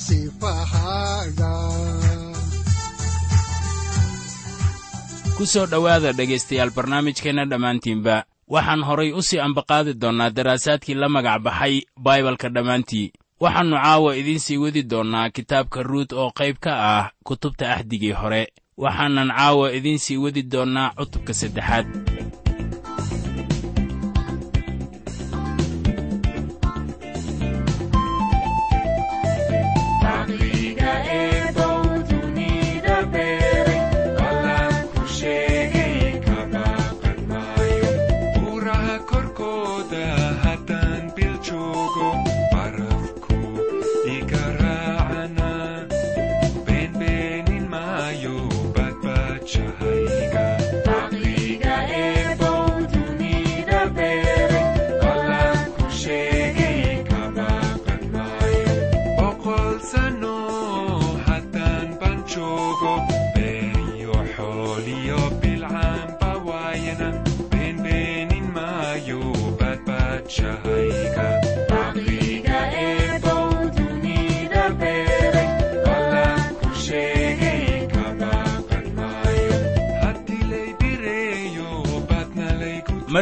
sifahaaga ku soo dhowaada dhegaystayaal barnaamijkeenna dhammaantiinba waxaan horay u sii ambaqaadi doonnaa daraasaadkii la magac baxay baibalka dhammaantii. Waxaannu caawa idiin sii wadi doonnaa kitaabka ruut oo qayb ka ah kutubta axdigii hore. Waxaanan caawa idiin sii wadi doonnaa cutubka saddexaad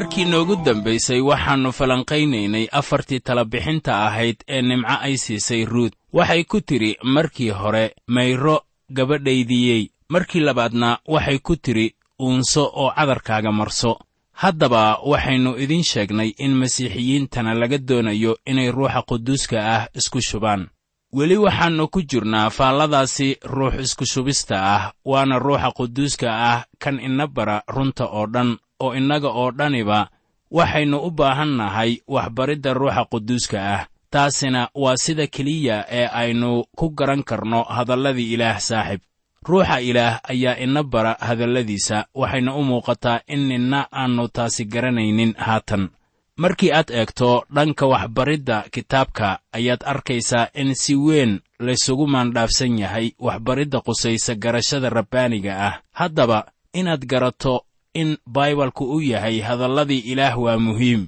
markii noogu dambaysay waxaannu falanqaynaynay afartii talabixinta ahayd ee nimco ay siisay ruut. Waxay ku tidhi markii hore mayro gabadhaydiyey. Markii labaadna waxay ku tidhi uunso oo cadarkaaga marso. Haddaba waxaynu idiin sheegnay in masiixiyiintana laga doonayo inay ruuxa quduuska ah isku shubaan. Weli waxaannu ku jirnaa faalladaasi ruux isku shubista ah waana ruuxa quduuska ah kan ina bara runta oo dhan oo innaga oo dhaniba waxaynu u baahan nahay waxbaridda ruuxa quduuska ah. Taasina waa sida keliya ee aynu ku garan karno hadalladii ilaah saaxib. Ruuxa ilaah ayaa ina bara hadalladiisa. Waxayna u muuqataa in ninna aannu taasi garanaynin haatan. Markii aad eegto dhanka waxbaridda kitaabka ayaad arkaysaa in si weyn laysugu maandhaafsan yahay waxbaridda qusaysa garashada rabbaaniga ah. Haddaba inaad garato in baibalku u yahay hadalladii ilaah waa muhiim.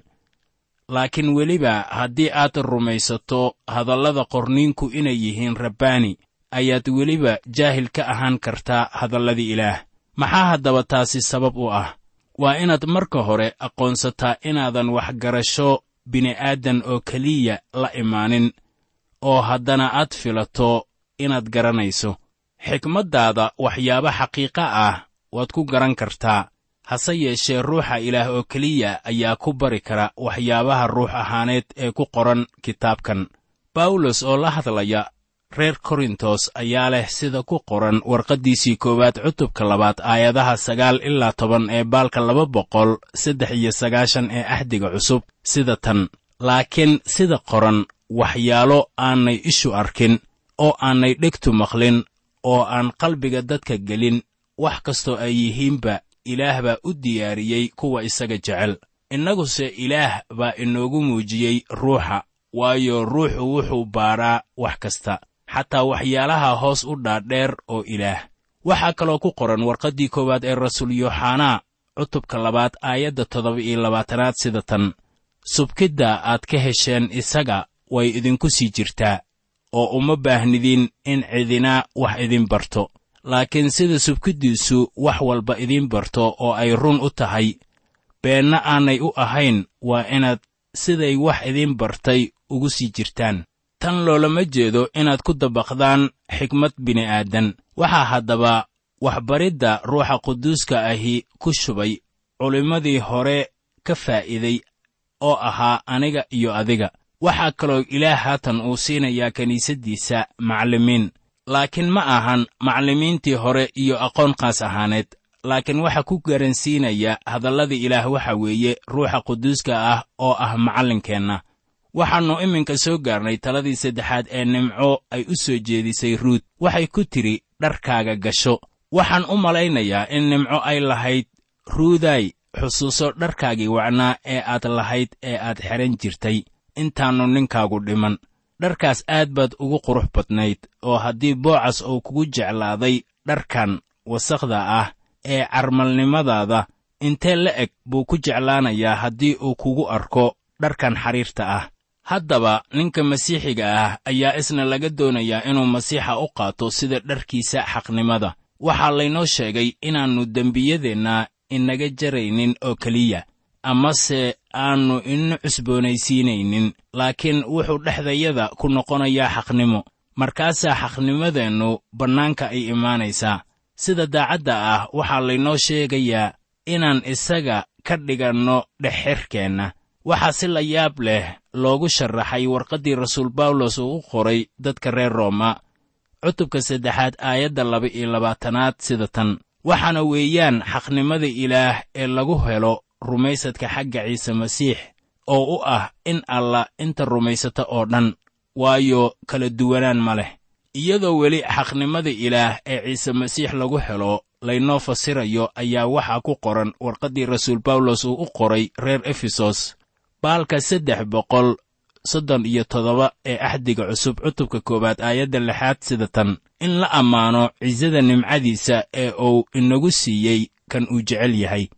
Laakiin weliba haddii aad rumaysato hadallada qorniinku inay yihiin rabbaani ayaad weliba jaahil ka ahaan kartaa hadalladii ilaah. Maxaa haddaba taasi sabab u ah? Waa inaad marka hore aqoonsataa inaadan waxgarasho bini'aadan oo keliya la imaanin oo haddana aad filato inaad garanayso. Xikmaddaada waxyaaba xaqiiqa ah waad ku garan kartaa hase yeeshee ruuxa ilaah oo keliya ayaa ku bari kara waxyaabaha ruux ahaaneed ee ku qoran kitaabkan. Bawlos oo la hadlaya reer korintos ayaa leh sida ku qoran warqaddiisii koowaad cutubka labaad aayadaha sagaal ilaa toban ee baalka laba boqol saddex iyo sagaashan ee axdiga cusub sida tan. Laakiin sida qoran waxyaalo aanay ishu arkin oo aanay dhegtu maqlin oo aan qalbiga dadka gelin wax kastoo ay yihiinba ilaah baa u diyaariyey kuwa isaga jecel. Innaguse ilaah baa inoogu muujiyey ruuxa waayo ruuxu wuxuu baadhaa wax kasta xataa waxyaalaha hoos u dhaadheer oo ilaah. Waxaa kaloo ku qoran warqaddii koowaad ee rasuul yooxanaa cutubka labaad aayadda toddoba iyo labaatanaad sida tan subkidda aad ka hesheen isaga way idinku sii jirtaa oo uma baahnidiin in cidina wax idin barto laakiin sida subkiddiisu wax walba idiin barto oo ay run u tahay beenna aanay u ahayn waa inaad siday wax idiin bartay ugu sii jirtaan. Tan loolama jeedo inaad ku dabaqdaan xikmad bini'aadan. Waxaa haddaba waxbaridda ruuxa quduuska ahi ku shubay culimmadii hore ka faa'iiday oo ahaa aniga iyo adiga. Waxaa kaloo ilaah haatan uu siinayaa kiniisaddiisa macallimiin laakiin ma ahan macallimiintii hore iyo aqoon qaas ahaaneed. Laakiin waxa ku garansiinaya hadalladii ilaah waxa weeye ruuxa quduuska ah oo ah macallinkeenna waxaannu iminka soo gaarnay taladii saddexaad ee nimco ay u soo jeedisay ruut waxay ku tidhi dharkaaga gasho. Waxaan u malaynayaa in nimco ay lahayd ruuday xusuuso dharkaagii wacnaa ee aad lahayd ee aad xidhan jirtay. Intaannu ninkaagu dhiman dharkaas aad baad ugu qurux badnayd oo haddii boocas uu kugu jeclaaday dharkan wasakhda ah ee carmalnimadaada intee la eg buu ku jeclaanayaa haddii uu kugu arko dharkan xariirta ah. Haddaba ninka masiixiga ah ayaa isna laga doonayaa inuu masiixa u qaato sida dharkiisa xaqnimada. Waxaa laynoo sheegay inaannu dembiyadeenna inaga jaraynin oo keliya amase aannu ina cusboonaysiinaynin laakiin wuxuu dhexdayada ku noqonayaa xaqnimo. Markaasaa xaqnimadeennu bannaanka ay imaanaysaa. Sida daacadda ah waxaa laynoo sheegayaa inaan isaga ka dhiganno dhexxirkeenna waxaa si la yaab leh loogu sharaxay warqaddii rasuul bawlos uu qoray dadka reer rooma. Cutubka saddexaad aayadda laba iyo labaatanaad sida tan. Waxaana weeyaan xaqnimada ilaah ee lagu helo rumaysadka xagga ciise masiix oo u ah in alla inta rumaysata oo dhan waayo kala duwanaan ma leh. Iyadoo weli xaqnimada ilaah ee ciise masiix lagu helo laynoo fasirayo ayaa waxaa ku qoran warqaddii rasuul bawlos uu u qoray reer efesos baalka saddex boqol soddon iyo toddoba ee axdiga cusub cutubka koowaad aayadda lixaad sida tan. In la ammaano cisada nimcadiisa ee uu inagu siiyey kan uu jecel yahay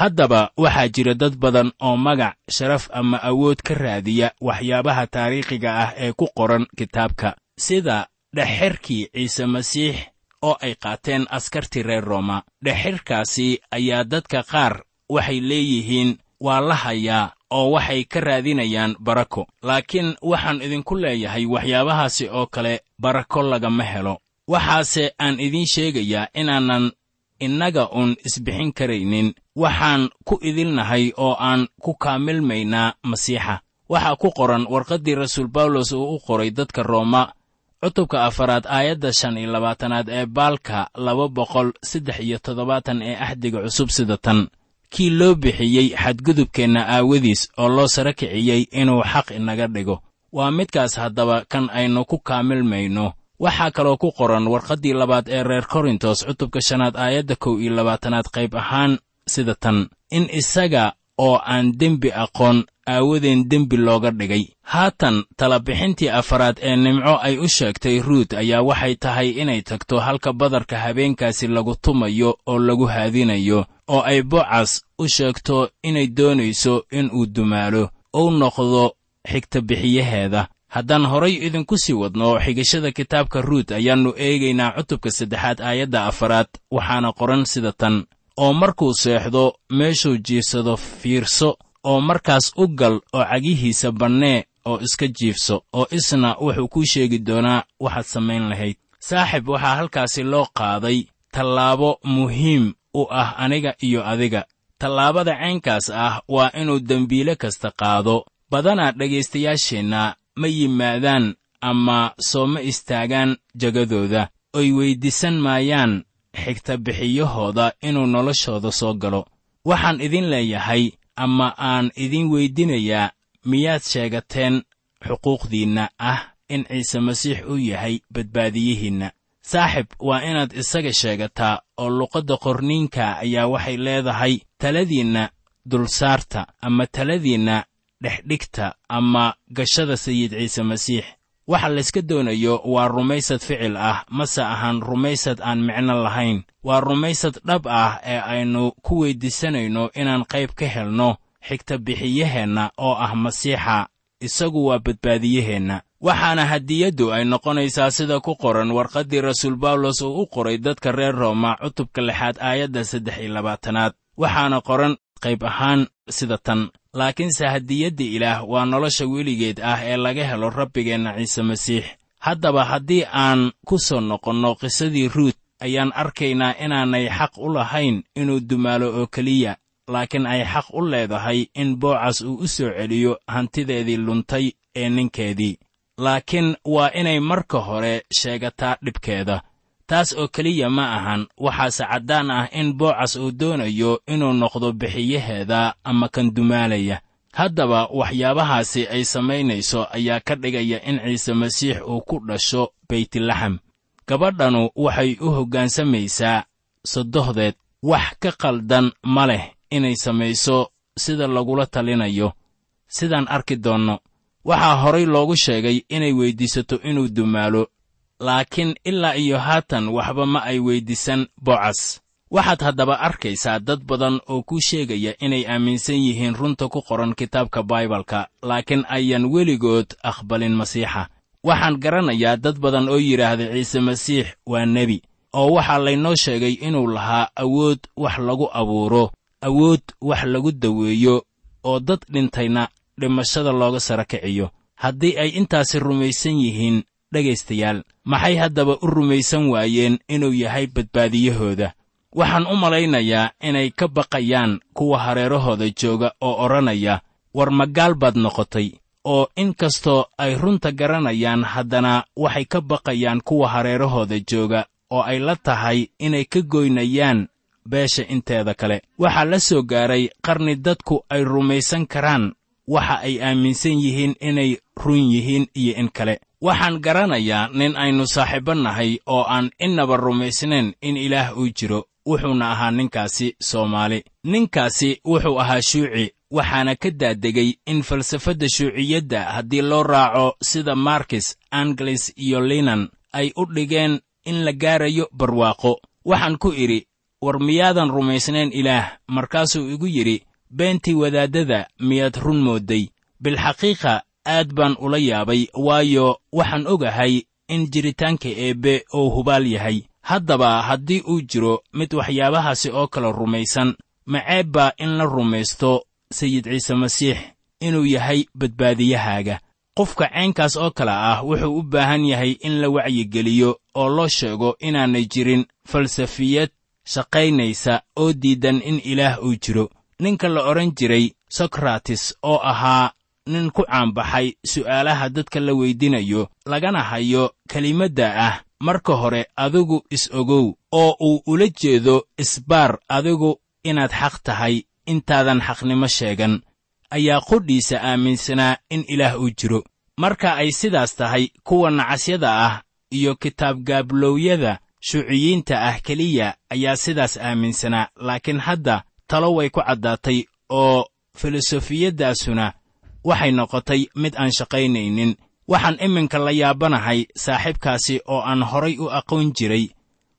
haddaba waxaa jira dad badan oo magac sharaf ama awood ka raadiya waxyaabaha taariikhiga ah ee ku qoran kitaabka. Sida dhexxirkii ciise masiix oo ay qaateen askartii reer rooma. Dhexxirkaasi ayaa dadka qaar waxay leeyihiin waa la hayaa oo waxay ka raadinayaan barako. Laakiin waxaan idinku leeyahay waxyaabahaasi oo kale barako lagama helo. Waxaase aan idiin sheegayaa inaanan innaga uun isbixin karaynin waxaan ku idilnahay oo aan ku kaamilmaynaa masiixa. Waxaa ku qoran warqaddii rasuul bawlos uu u qoray dadka rooma. Cutubka afaraad aayadda shan iyo labaatanaad ee baalka laba boqol saddex iyo toddobaatan ee axdiga cusub sida tan. Kii loo bixiyey xadgudubkeenna aawadiis oo loo sara kiciyey inuu xaq inaga dhigo. Waa midkaas haddaba kan aynu ku kaamilmayno. Waxaa kaloo ku qoran warqaddii labaad ee reer korintos cutubka shanaad aayadda kow iyo labaatanaad qayb ahaan sida tan in isaga oo aan dembi aqoon aawadeen dembi looga dhigay. Haatan talabixintii afaraad ee nimco ay u sheegtay ruut ayaa waxay tahay inay tagto halka badarka habeenkaasi lagu tumayo oo lagu haadinayo oo ay bocas u sheegto inay doonayso in uu dumaalo ou noqdo xigta bixiyaheeda. Haddaan horay idinku sii wadno xigashada kitaabka ruut ayaannu eegaynaa cutubka saddexaad aayadda afaraad waxaana qoran sida tan oo markuu seexdo meeshuu jiifsado fiirso oo markaas u gal oo cagihiisa bannee oo iska jiifso oo isna wuxuu kuu sheegi doonaa waxaad samayn lahayd. Saaxib waxaa halkaasi loo qaaday tallaabo muhiim u ah aniga iyo adiga. Tallaabada caynkaas ah waa inuu dembiile kasta qaado. Badanaa dhegaystayaasheenna ma yimaadaan ama soo ma istaagaan jagadooda. Oy weyddiisan maayaan xigta bixiyahooda inuu noloshooda soo galo. Waxaan idin leeyahay ama aan idin weydinayaa miyaad sheegateen xuquuqdiinna ah in ciise masiix uu yahay badbaadiyihiinna. Saaxib waa inaad isaga sheegataa oo luqadda qorniinka ayaa waxay leedahay taladiinna dulsaarta ama taladiinna dhexdhigta ama gashada sayid ciise masiix waxa layska doonayo waa rumaysad ficil ah mase ahaan rumaysad aan micno lahayn. Waa rumaysad dhab ah ee aynu ku weyddiisanayno inaan qayb ka helno xigta bixiyaheenna oo ah masiixa. Isagu waa badbaadiyaheenna. Waxaana hadiyaddu ay noqonaysaa sida ku qoran warqaddii rasuul bawlos uu u qoray dadka reer rooma cutubka lixaad aayadda saddex iyo labaatanaad. Waxaana qoran qayb ahaan sida tan laakiinse hadiyadda ilaah waa nolosha weligeed ah ee laga helo rabbigeenna ciise masiix. Haddaba haddii aan ku soo noqonno qisadii ruut ayaan arkaynaa inaanay xaq u lahayn inuu dumaalo oo keliya laakiin ay xaq u leedahay in boocas uu u soo celiyo hantideedii luntay ee ninkeedii. Laakiin waa inay marka hore sheegataa dhibkeeda taas oo keliya ma ahan waxaase caddaan ah in boocas uu doonayo inuu noqdo bixiyaheeda ama kan dumaalaya. Haddaba waxyaabahaasi ay samaynayso ayaa ka dhigaya in ciise masiix uu ku dhasho beytlaxam. Gabadhanu waxay u hoggaansamaysaa sodohdeed wax ka qaldan ma leh inay samayso sida lagula talinayo. Sidaan arki doonno waxaa horay loogu sheegay inay weyddiisato inuu dumaalo laakiin ilaa iyo haatan waxba ma ay weyddiisan bocas waxaad haddaba arkaysaa dad badan oo kuu sheegaya inay aaminsan yihiin runta ku qoran kitaabka baibalka laakiin ayaan weligood aqbalin masiixa. Waxaan garanayaa dad badan oo yidhaahda ciise masiix waa nebi oo waxaa laynoo sheegay inuu lahaa awood wax lagu abuuro awood wax lagu daweeyo oo dad dhintayna dhimashada looga sara kiciyo. Haddii ay intaasi rumaysan yihiin dhegaystayaal. Maxay haddaba u rumaysan waayeen inuu yahay badbaadiyahooda? Waxaan u malaynayaa inay ka baqayaan kuwa hareerahooda jooga oo odhanaya war magaal baad noqotay? oo in kastoo ay runta garanayaan haddana waxay ka baqayaan kuwa hareerahooda jooga oo ay la tahay inay ka goynayaan beesha inteeda kale. Waxaa la soo gaaray qarni dadku ay rumaysan karaan. Waxa ay aaminsan yihiin inay run yihiin iyo in kale waxaan garanayaa nin aynu saaxiibbo nahay oo aan innaba rumaysnayn in ilaah uu jiro wuxuuna ahaa ninkaasi soomaali. Ninkaasi wuxuu ahaa shuuci waxaana ka daadegay in falsafadda shuuciyadda haddii loo raaco sida markis anglis iyo linan ay u dhigeen in la gaarayo barwaaqo. Waxaan ku idhi war miyaadan rumaysnayn ilaah? Markaasuu igu yidhi beentii wadaaddada miyaad run moodday. Bilxaqiiqa aad baan ula yaabay waayo waxaan ogahay in jiritaanka eebbe uu hubaal yahay. Haddaba haddii uu jiro mid waxyaabahaasi oo kale rumaysan maceeb baa in la rumaysto sayid ciise masiix inuu yahay badbaadiyahaaga. Qofka caynkaas oo kale ah wuxuu u baahan yahay in la wacyigeliyo oo loo sheego inaanay jirin falsafiyad shaqaynaysa oo diidan in ilaah uu jiro. Ninka la odhan jiray sokrates oo ahaa nin ku caanbaxay su'aalaha dadka la weydinayo lagana hayo kelimadda ah marka hore adigu is-ogow oo uu ula jeedo isbaar adigu inaad xaq tahay intaadan xaqnimo sheegan. Ayaa qudhiisa aaminsanaa in ilaah uu jiro. Marka ay sidaas tahay kuwa nacasyada ah iyo kitaabgaabloowyada shuuciyiinta ah keliya ayaa sidaas aaminsanaa laakiin hadda talo way ku caddaatay oo filosofiyaddaasuna waxay noqotay mid aan shaqaynaynin. Waxaan iminka la yaabanahay saaxiibkaasi oo aan horay u aqoon jiray.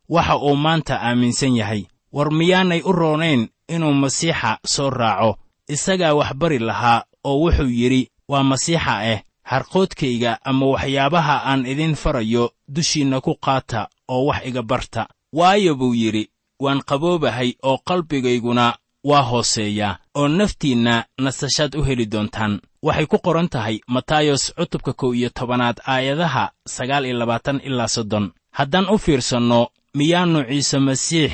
Waxa uu maanta aaminsan yahay. War miyaanay u roonayn inuu masiixa soo raaco. Isagaa wax bari lahaa oo wuxuu yidhi waa masiixa ah harqoodkayga ama waxyaabaha aan idin farayo dushiinna ku qaata oo wax iga barta. Waayo buu yidhi waan qaboobahay oo qalbigayguna waa hooseeyaa oo naftiinna nasashaad u heli doontaan waxay ku qoran tahay matayos cutubka kow iyo tobanaad aayadaha sagaal iyo labaatan ilaa soddon. Haddaan u fiirsanno miyaannu ciise masiix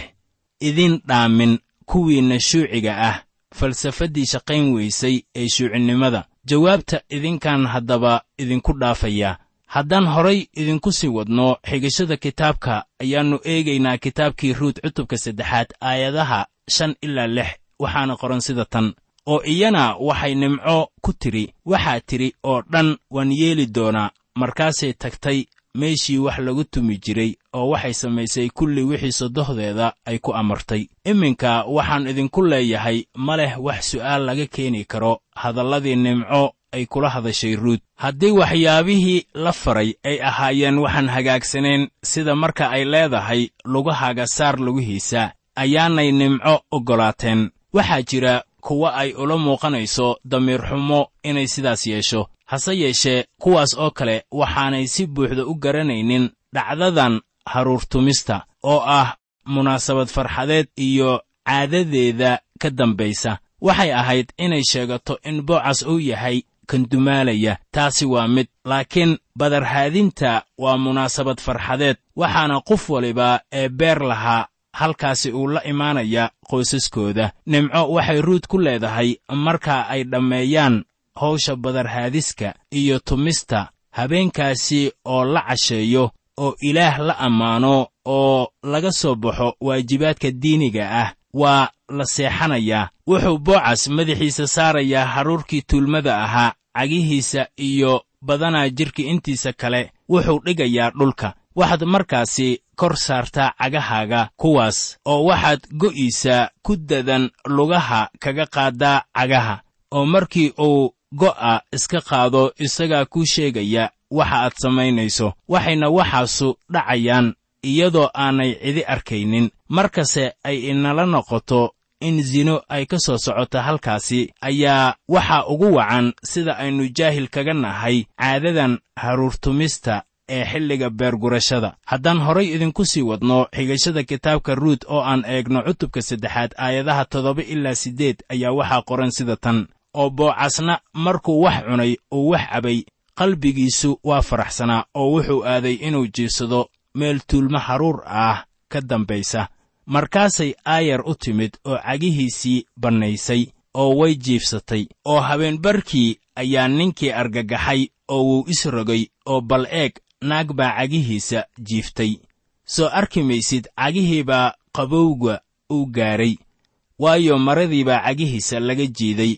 idin dhaamin kuwiinna shuuciga ah falsafaddii shaqayn weysay ee shuucinimada. Jawaabta idinkaan haddaba idinku dhaafayaa haddaan horay idinku sii wadno xigashada kitaabka ayaannu eegaynaa kitaabkii ruut cutubka saddexaad aayadaha shan ilaa lix waxaana qoran sida tan oo iyana waxay nimco ku tidhi waxaa tidhi oo dhan waan yeeli doonaa. Markaasay tagtay meeshii wax lagu tumi jiray oo waxay samaysay kulli wixii sodohdeeda ay ku amartay. Iminka waxaan idinku leeyahay ma leh wax su'aal laga keeni karo hadalladii nimco ay kula hadashay ruut. Haddii waxyaabihii la faray ay ahaayeen waxaan hagaagsanayn sida marka ay leedahay lugahaaga saar lugihiisa ayaanay nimco oggolaateen waxaa jira kuwa ay ula muuqanayso damiir xumo inay sidaas yeesho. Hase yeeshee kuwaas oo kale waxaanay si buuxda u garanaynin dhacdadan haruurtumista oo ah munaasabad farxadeed iyo caadadeeda ka dambaysa. Waxay ahayd inay sheegato in boocas uu yahay kan dumaalaya. Taasi waa mid laakiin badarhaadinta waa munaasabad farxadeed waxaana qof waliba ee beer lahaa halkaasi uu la imaanaya qoysaskooda. Nimco waxay ruud ku leedahay marka ay dhammeeyaan hawsha badarhaadiska iyo tumista habeenkaasi oo la casheeyo oo ilaah la ammaano oo laga soo baxo waajibaadka diiniga ah. Waa la seexanayaa wuxuu boocas madaxiisa saarayaa haruurkii tuulmada ahaa cagihiisa iyo badanaa jidhka intiisa kale wuxuu dhigayaa dhulka. Waxaad markaasi kor saartaa cagahaaga kuwaas oo waxaad go'iisa ku dadan lugaha kaga qaaddaa cagaha oo markii uu go'a iska qaado isagaa kuu sheegaya waxa aad samaynayso. Waxayna waxaasu dhacayaan iyadoo aanay cidi arkaynin. Markase ay inala noqoto in sino ay ka soo socoto halkaasi ayaa waxaa ugu wacan sida aynu jaahil kaga nahay caadadan haruurtumista ee xilliga beergurashada. Haddaan horay idinku sii wadno xigashada kitaabka ruut oo aan eegno cutubka saddexaad aayadaha toddoba ilaa siddeed ayaa waxaa qoran sida tan. Oo boocasna markuu wax cunay uu wax cabay qalbigiisu waa faraxsanaa oo wuxuu aaday inuu jiifsado meel tuulmo haruur ah ka dambaysa. Markaasay aayar u timid oo cagihiisii bannaysay oo way jiifsatay oo habeenbarkii ayaa ninkii argagaxay oo wuu isrogay oo bal eeg naag baa cagihiisa jiiftay. Soo arki maysid cagihii baa qabowga uu gaadhay waayo maradii baa cagihiisa laga jiiday.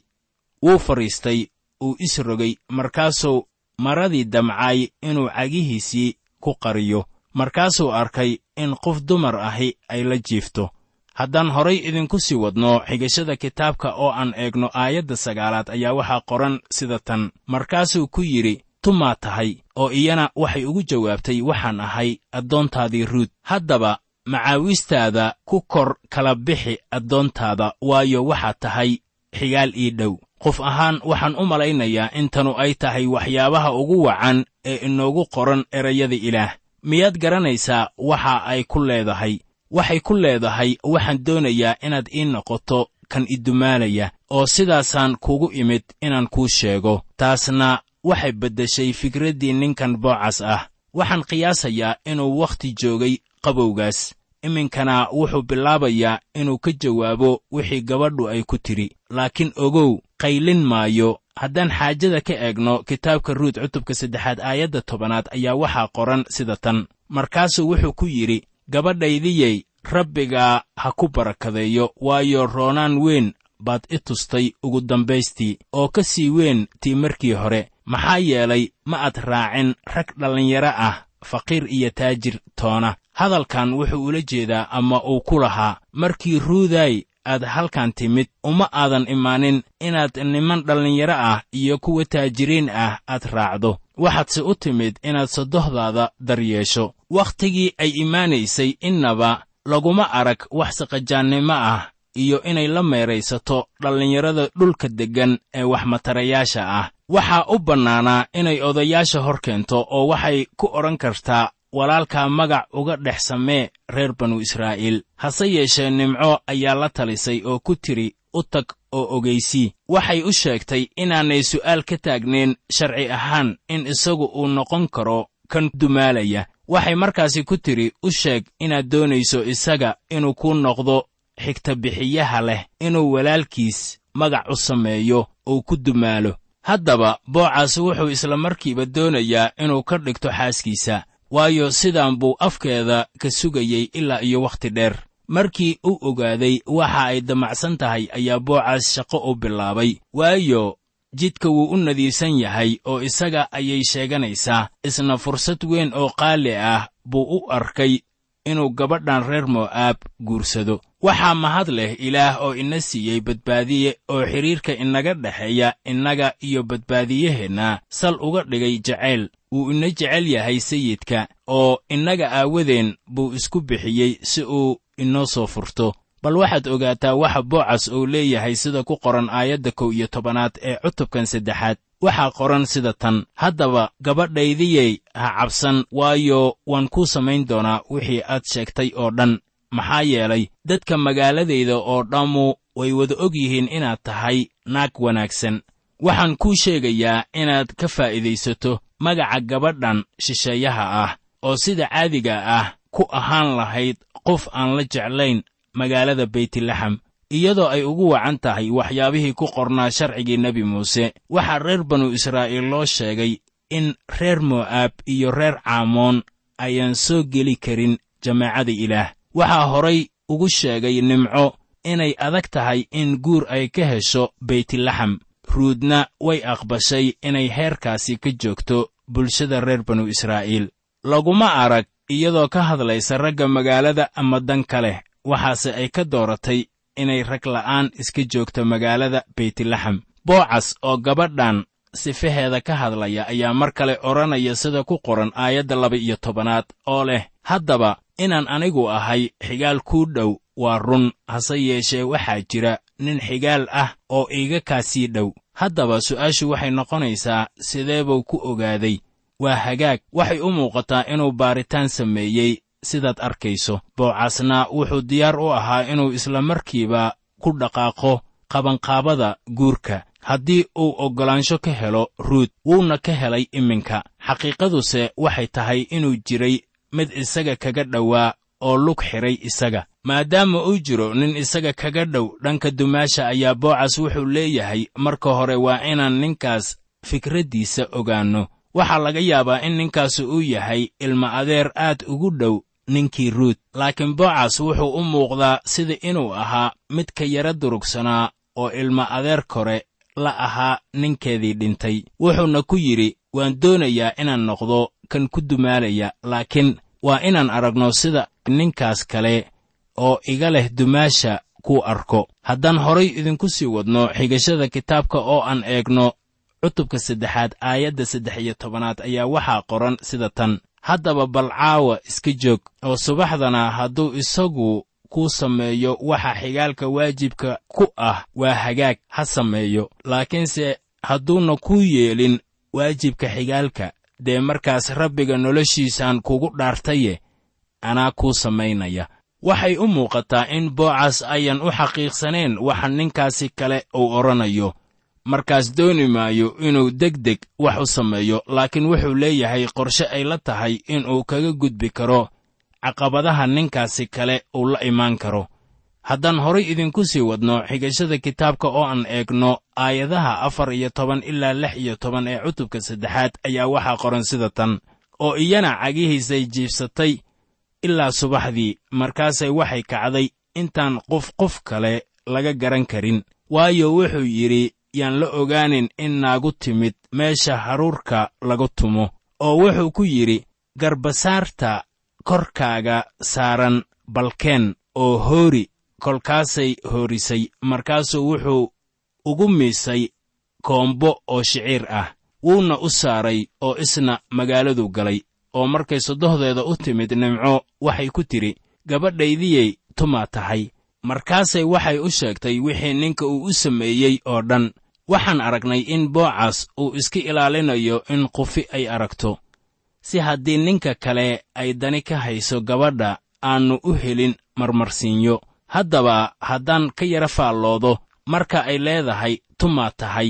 Wuu fadhiistay uu isrogay markaasuu maradii damcay inuu cagihiisii ku qariyo. Markaasuu arkay in qof dumar ahi ay la jiifto. Haddaan horay idinku sii wadno xigashada kitaabka oo aan eegno aayadda sagaalaad ayaa waxaa qoran sida tan. Markaasuu ku yidhi tumaa tahay oo iyana waxay ugu jawaabtay waxaan ahay addoontaadii ruud. Haddaba macaawiistaada ku kor kala bixi addoontaada waayo waxaad tahay xigaal ii dhow. Qof ahaan waxaan u malaynayaa in tanu ay tahay waxyaabaha ugu wacan ee inoogu qoran erayada ilaah. Miyaad garanaysaa waxa ay ku leedahay? Waxay ku leedahay waxaan doonayaa inaad ii noqoto kan idumaalaya oo sidaasaan kugu imid inaan kuu sheego. Taasna waxay beddeshay fikraddii ninkan boocas ah. Waxaan qiyaasayaa inuu wakhti joogay qabowgaas. Iminkana wuxuu bilaabayaa inuu ka jawaabo wixii gabadhu ay ku tidhi laakiin ogow qaylin maayo. Haddaan xaajada ka eegno kitaabka ruut cutubka saddexaad aayadda tobanaad ayaa waxaa qoran sida tan. Markaasuu wuxuu ku yidhi gabadhaydiyey rabbigaa ha ku barakadeeyo waayo roonaan weyn baad i tustay ugu dambaystii oo ka sii weyn tii markii hore maxaa yeelay ma aad raacin rag dhallinyaro ah faqiir iyo taajir toona. Hadalkan wuxuu ula jeedaa ama uu ku lahaa markii ruuday aad halkan timid. Uma aadan imaanin inaad niman dhallinyaro ah iyo kuwa taajiriin ah aad raacdo. Waxaadse u timid inaad sodohdaada daryeesho. Wakhtigii ay imaanaysay innaba laguma arag wax saqajaannimo ah iyo inay la meeraysato dhallinyarada dhulka deggan ee waxmatarayaasha ah. Waxaa u bannaanaa inay odayaasha hor keento oo waxay ku odhan kartaa walaalkaa magac uga dhex samee reer banu israa'iil. Hase yeeshee nimco ayaa la talisay oo ku tidhi u tag oo ogaysii waxay u sheegtay inaanay su'aal ka taagnayn sharci ahaan in isagu uu noqon karo kan dumaalaya. Waxay markaasi ku tidhi u sheeg inaad doonayso isaga inuu kuu noqdo xigtabixiyaha leh inuu walaalkiis magac u sameeyo uu ku dumaalo. Haddaba boocas wuxuu isla markiiba doonayaa inuu ka dhigto xaaskiisa waayo sidaan buu afkeeda ka sugayey ilaa iyo wakhti dheer. Markii uu ogaaday waxa ay damacsan tahay ayaa boocas shaqo u bilaabay waayo jidka wuu u nadiifsan yahay oo isaga ayay sheeganaysaa. Isna fursad weyn oo qaali ah buu u arkay inuu gabadhan reer mo'aab guursado waxaa mahad leh ilaah oo ina siiyey badbaadiye oo xidhiirka inaga dhexeeya innaga iyo badbaadiyaheenna sal uga dhigay jacayl. Wuu ina jecel yahay sayidka oo innaga aawadeen buu isku bixiyey si uu inoo soo furto. Bal waxaad ogaataa waxa boocas uu leeyahay sida ku qoran aayadda kow iyo tobanaad ee cutubkan saddexaad. Waxaa qoran sida tan haddaba gabadhaydiyey ha cabsan waayo waan kuu samayn doonaa wixii aad sheegtay oo dhan maxaa yeelay dadka magaaladayda oo dhammu way wada og yihiin inaad tahay naag wanaagsan. Waxaan kuu sheegayaa inaad ka faa'iidaysato magaca gabadhan shisheeyaha ah oo sida caadiga ah ku ahaan lahayd qof aan la jeclayn magaalada beytlaxam iyadoo ay ugu wacan tahay waxyaabihii ku qornaa sharcigii nebi muuse. Waxaa reer banu israa'iil loo sheegay in reer mo'aab iyo reer caamoon ayaan soo geli karin jamaacada ilaah waxaa horay ugu sheegay nimco inay adag tahay in guur ay ka hesho beytlaxam. Ruudna way aqbashay inay heerkaasi ka joogto bulshada reer banu israa'iil. Laguma arag iyadoo ka hadlaysa ragga magaalada ama dan ka leh waxaase ay ka dooratay inay rag la'aan iska joogto magaalada beytlaxam. Boocas oo gabadhan sifaheeda ka hadlaya ayaa mar kale odhanaya sida ku qoran aayadda laba iyo tobanaad oo leh haddaba inaan anigu ahay xigaal kuu dhow waa run hase yeeshee waxaa jira nin xigaal ah oo iiga kaa sii dhow. Haddaba su'aashu waxay noqonaysaa sidee buu ku ogaaday? Waa hagaag. Waxay u muuqataa inuu baaritaan sameeyey sidaad arkayso. Boocasna wuxuu diyaar u ahaa inuu isla markiiba ku dhaqaaqo qabanqaabada guurka. Haddii uu oggolaansho ka helo ruud wuuna ka helay iminka. Xaqiiqaduse waxay tahay inuu jiray mid isaga kaga dhowaa oo lug xidhay isaga. Maadaama uu jiro nin isaga kaga dhow dhanka dumaasha ayaa boocas wuxuu leeyahay marka hore waa inaan ninkaas fikraddiisa ogaanno. Waxaa laga yaabaa in ninkaasi uu yahay ilma adeer aad ugu dhow ninkii ruud laakiin boocas wuxuu u muuqdaa sida inuu ahaa mid ka yara durugsanaa oo ilma adeer kore la ahaa ninkeedii dhintay. Wuxuuna ku yidhi waan doonayaa inaan noqdo kan ku dumaalaya laakiin waa inaan aragno sida ninkaas kale oo iga leh dumaasha kuu arko. Haddaan horay idinku sii wadno xigashada kitaabka oo aan eegno cutubka saddexaad aayadda saddex iyo tobanaad ayaa waxaa qoran sida tan. Haddaba bal caawa iska joog oo subaxdana hadduu isagu kuu sameeyo waxa xigaalka waajibka ku ah waa hagaag ha sameeyo. Laakiinse hadduuna kuu yeelin waajibka xigaalka dee markaas rabbiga noloshiisaan kugu dhaartaye anaa kuu samaynaya. Waxay u muuqataa in boocas ayan u xaqiiqsanayn waxa ninkaasi kale uu odhanayo markaas dooni maayo inuu deg deg wax u sameeyo laakiin wuxuu leeyahay qorshe ay la tahay inuu kaga gudbi karo caqabadaha ninkaasi kale uu la imaan karo haddaan horay idinku sii wadno xigashada kitaabka oo aan eegno aayadaha afar iyo toban ilaa lix iyo toban ee cutubka saddexaad ayaa waxaa qoran sida tan oo iyana cagihiisay jiibsatay ilaa subaxdii markaasay waxay kacday intaan qof qof kale laga garan karin. Waayo wuxuu yidhi yaan la ogaanin in naagu timid meesha haruurka lagu tumo. Oo wuxuu ku yidhi garbasaarta korkaaga saaran balkeen oo hoori kolkaasay hoorisay markaasuu wuxuu ugu miisay koombo oo shiciir ah. Wuuna u saaray oo isna magaaladu galay oo markay soddohdeeda u timid nimco waxay ku tidhi gabadhaydiyey tumaa tahay. Markaasay waxay u sheegtay wixii ninka uu u sameeyey oo dhan. Waxaan aragnay in boocas uu iska ilaalinayo in qufi ay aragto. Si haddii ninka kale ay dani ka hayso gabadha aannu u helin marmarsiinyo haddaba haddaan ka yara faalloodo marka ay leedahay tumaa tahay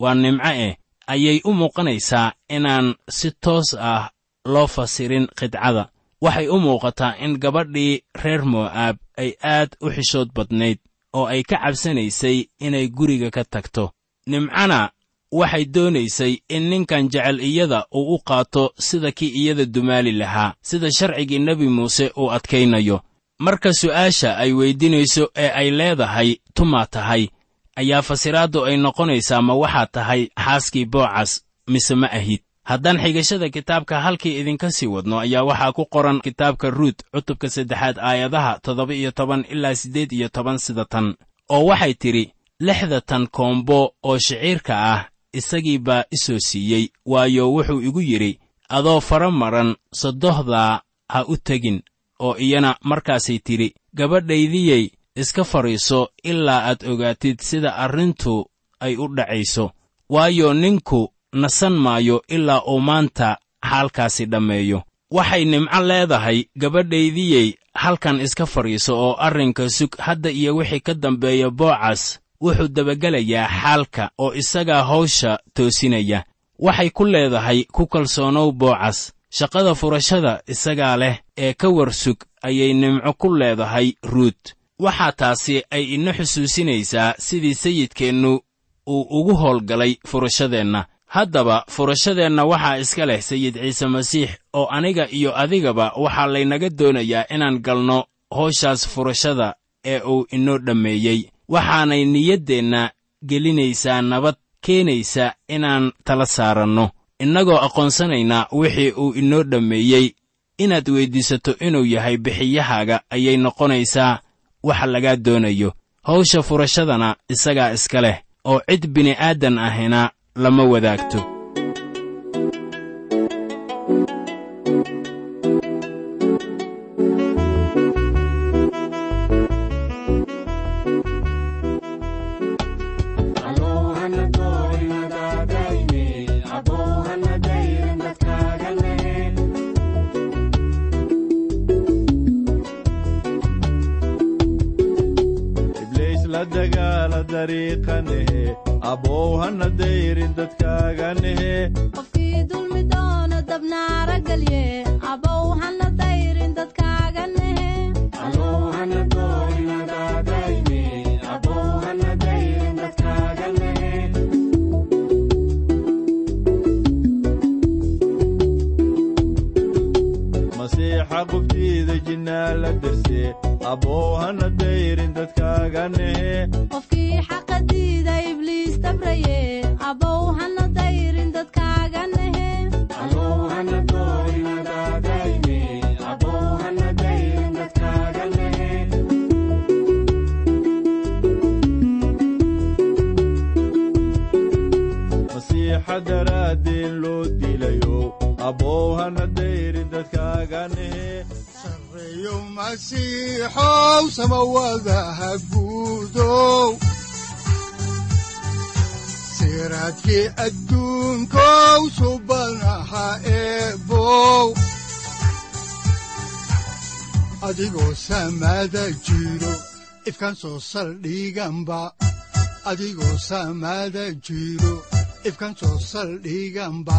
waa nimco eh. Ayay u muuqanaysaa inaan si toos ah loo fasirin qidcada waxay u muuqataa in gabadhii reer mo'aab ay aad u xishood badnayd oo ay ka cabsanaysay inay guriga ka tagto. Nimcana waxay doonaysay in ninkan jecel iyada uu u qaato sida kii iyada dumaali lahaa sida sharcigii nebi muuse uu adkaynayo marka su'aasha ay weydinayso ee ay leedahay tumaa tahay ayaa fasiraaddu ay noqonaysaa ma waxaa tahay xaaskii boocas mise ma ahid. Haddaan xigashada kitaabka halkii idinka sii wadno ayaa waxaa ku qoran kitaabka ruut cutubka saddexaad aayadaha toddoba iyo toban ilaa siddeed iyo toban sida tan oo waxay tidhi lixda tan koombo oo shiciirka ah isagii baa isoo siiyey waayo wuxuu igu yidhi adoo fara maran soddohdaa ha u tegin oo iyana markaasay tidhi gabadhaydiyey iska fadhiiso ilaa aad ogaatid sida arrintu ay u dhacayso. Waayo ninku nasan maayo ilaa uu maanta xaalkaasi dhammeeyo. Waxay nimco leedahay gabadhaydiyey halkan iska fadhiiso oo arrinka sug hadda iyo wixii ka dambeeya boocas wuxuu dabagelayaa xaalka oo isagaa hawsha toosinaya. Waxay ku leedahay ku kalsoonow boocas shaqada furashada isagaa leh ee ka war sug ayay nimco ku leedahay ruut. Waxaa taasi ay ina xusuusinaysaa sidii sayidkeennu uu ugu howlgalay furashadeenna. Haddaba furashadeenna waxaa iska leh sayid ciise masiix oo aniga iyo adigaba waxaa laynaga doonayaa inaan galno howshaas furashada ee uu inoo dhammeeyey. Waxaanay niyaddeenna gelinaysaa nabad keenaysa inaan tala saaranno innagoo aqoonsanaynaa wixii uu inoo dhammeeyey inaad weyddiisato inuu yahay bixiyahaaga ayay noqonaysaa waxa lagaa doonayo. Hawsha furashadana isagaa iska leh oo cid bini'aadan ahina lama wadaagto dilayo abow hana dayrin dadkaaganehe sareeyo masiixow samawadaha guudow siraadkii adduunkow subanaha eebow adigoo samada jiro ifkan soo saldhiganba adigoo samada jiro ifkan soo saldhiganba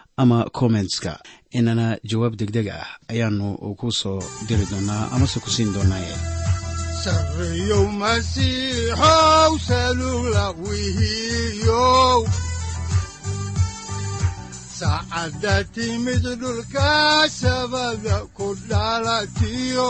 ama kommentska inana jawaab degdeg ah ayaanu ku soo diri doonaa amase ku siin doonaaye saacadda timid dhulka sabada ku dhalatiyo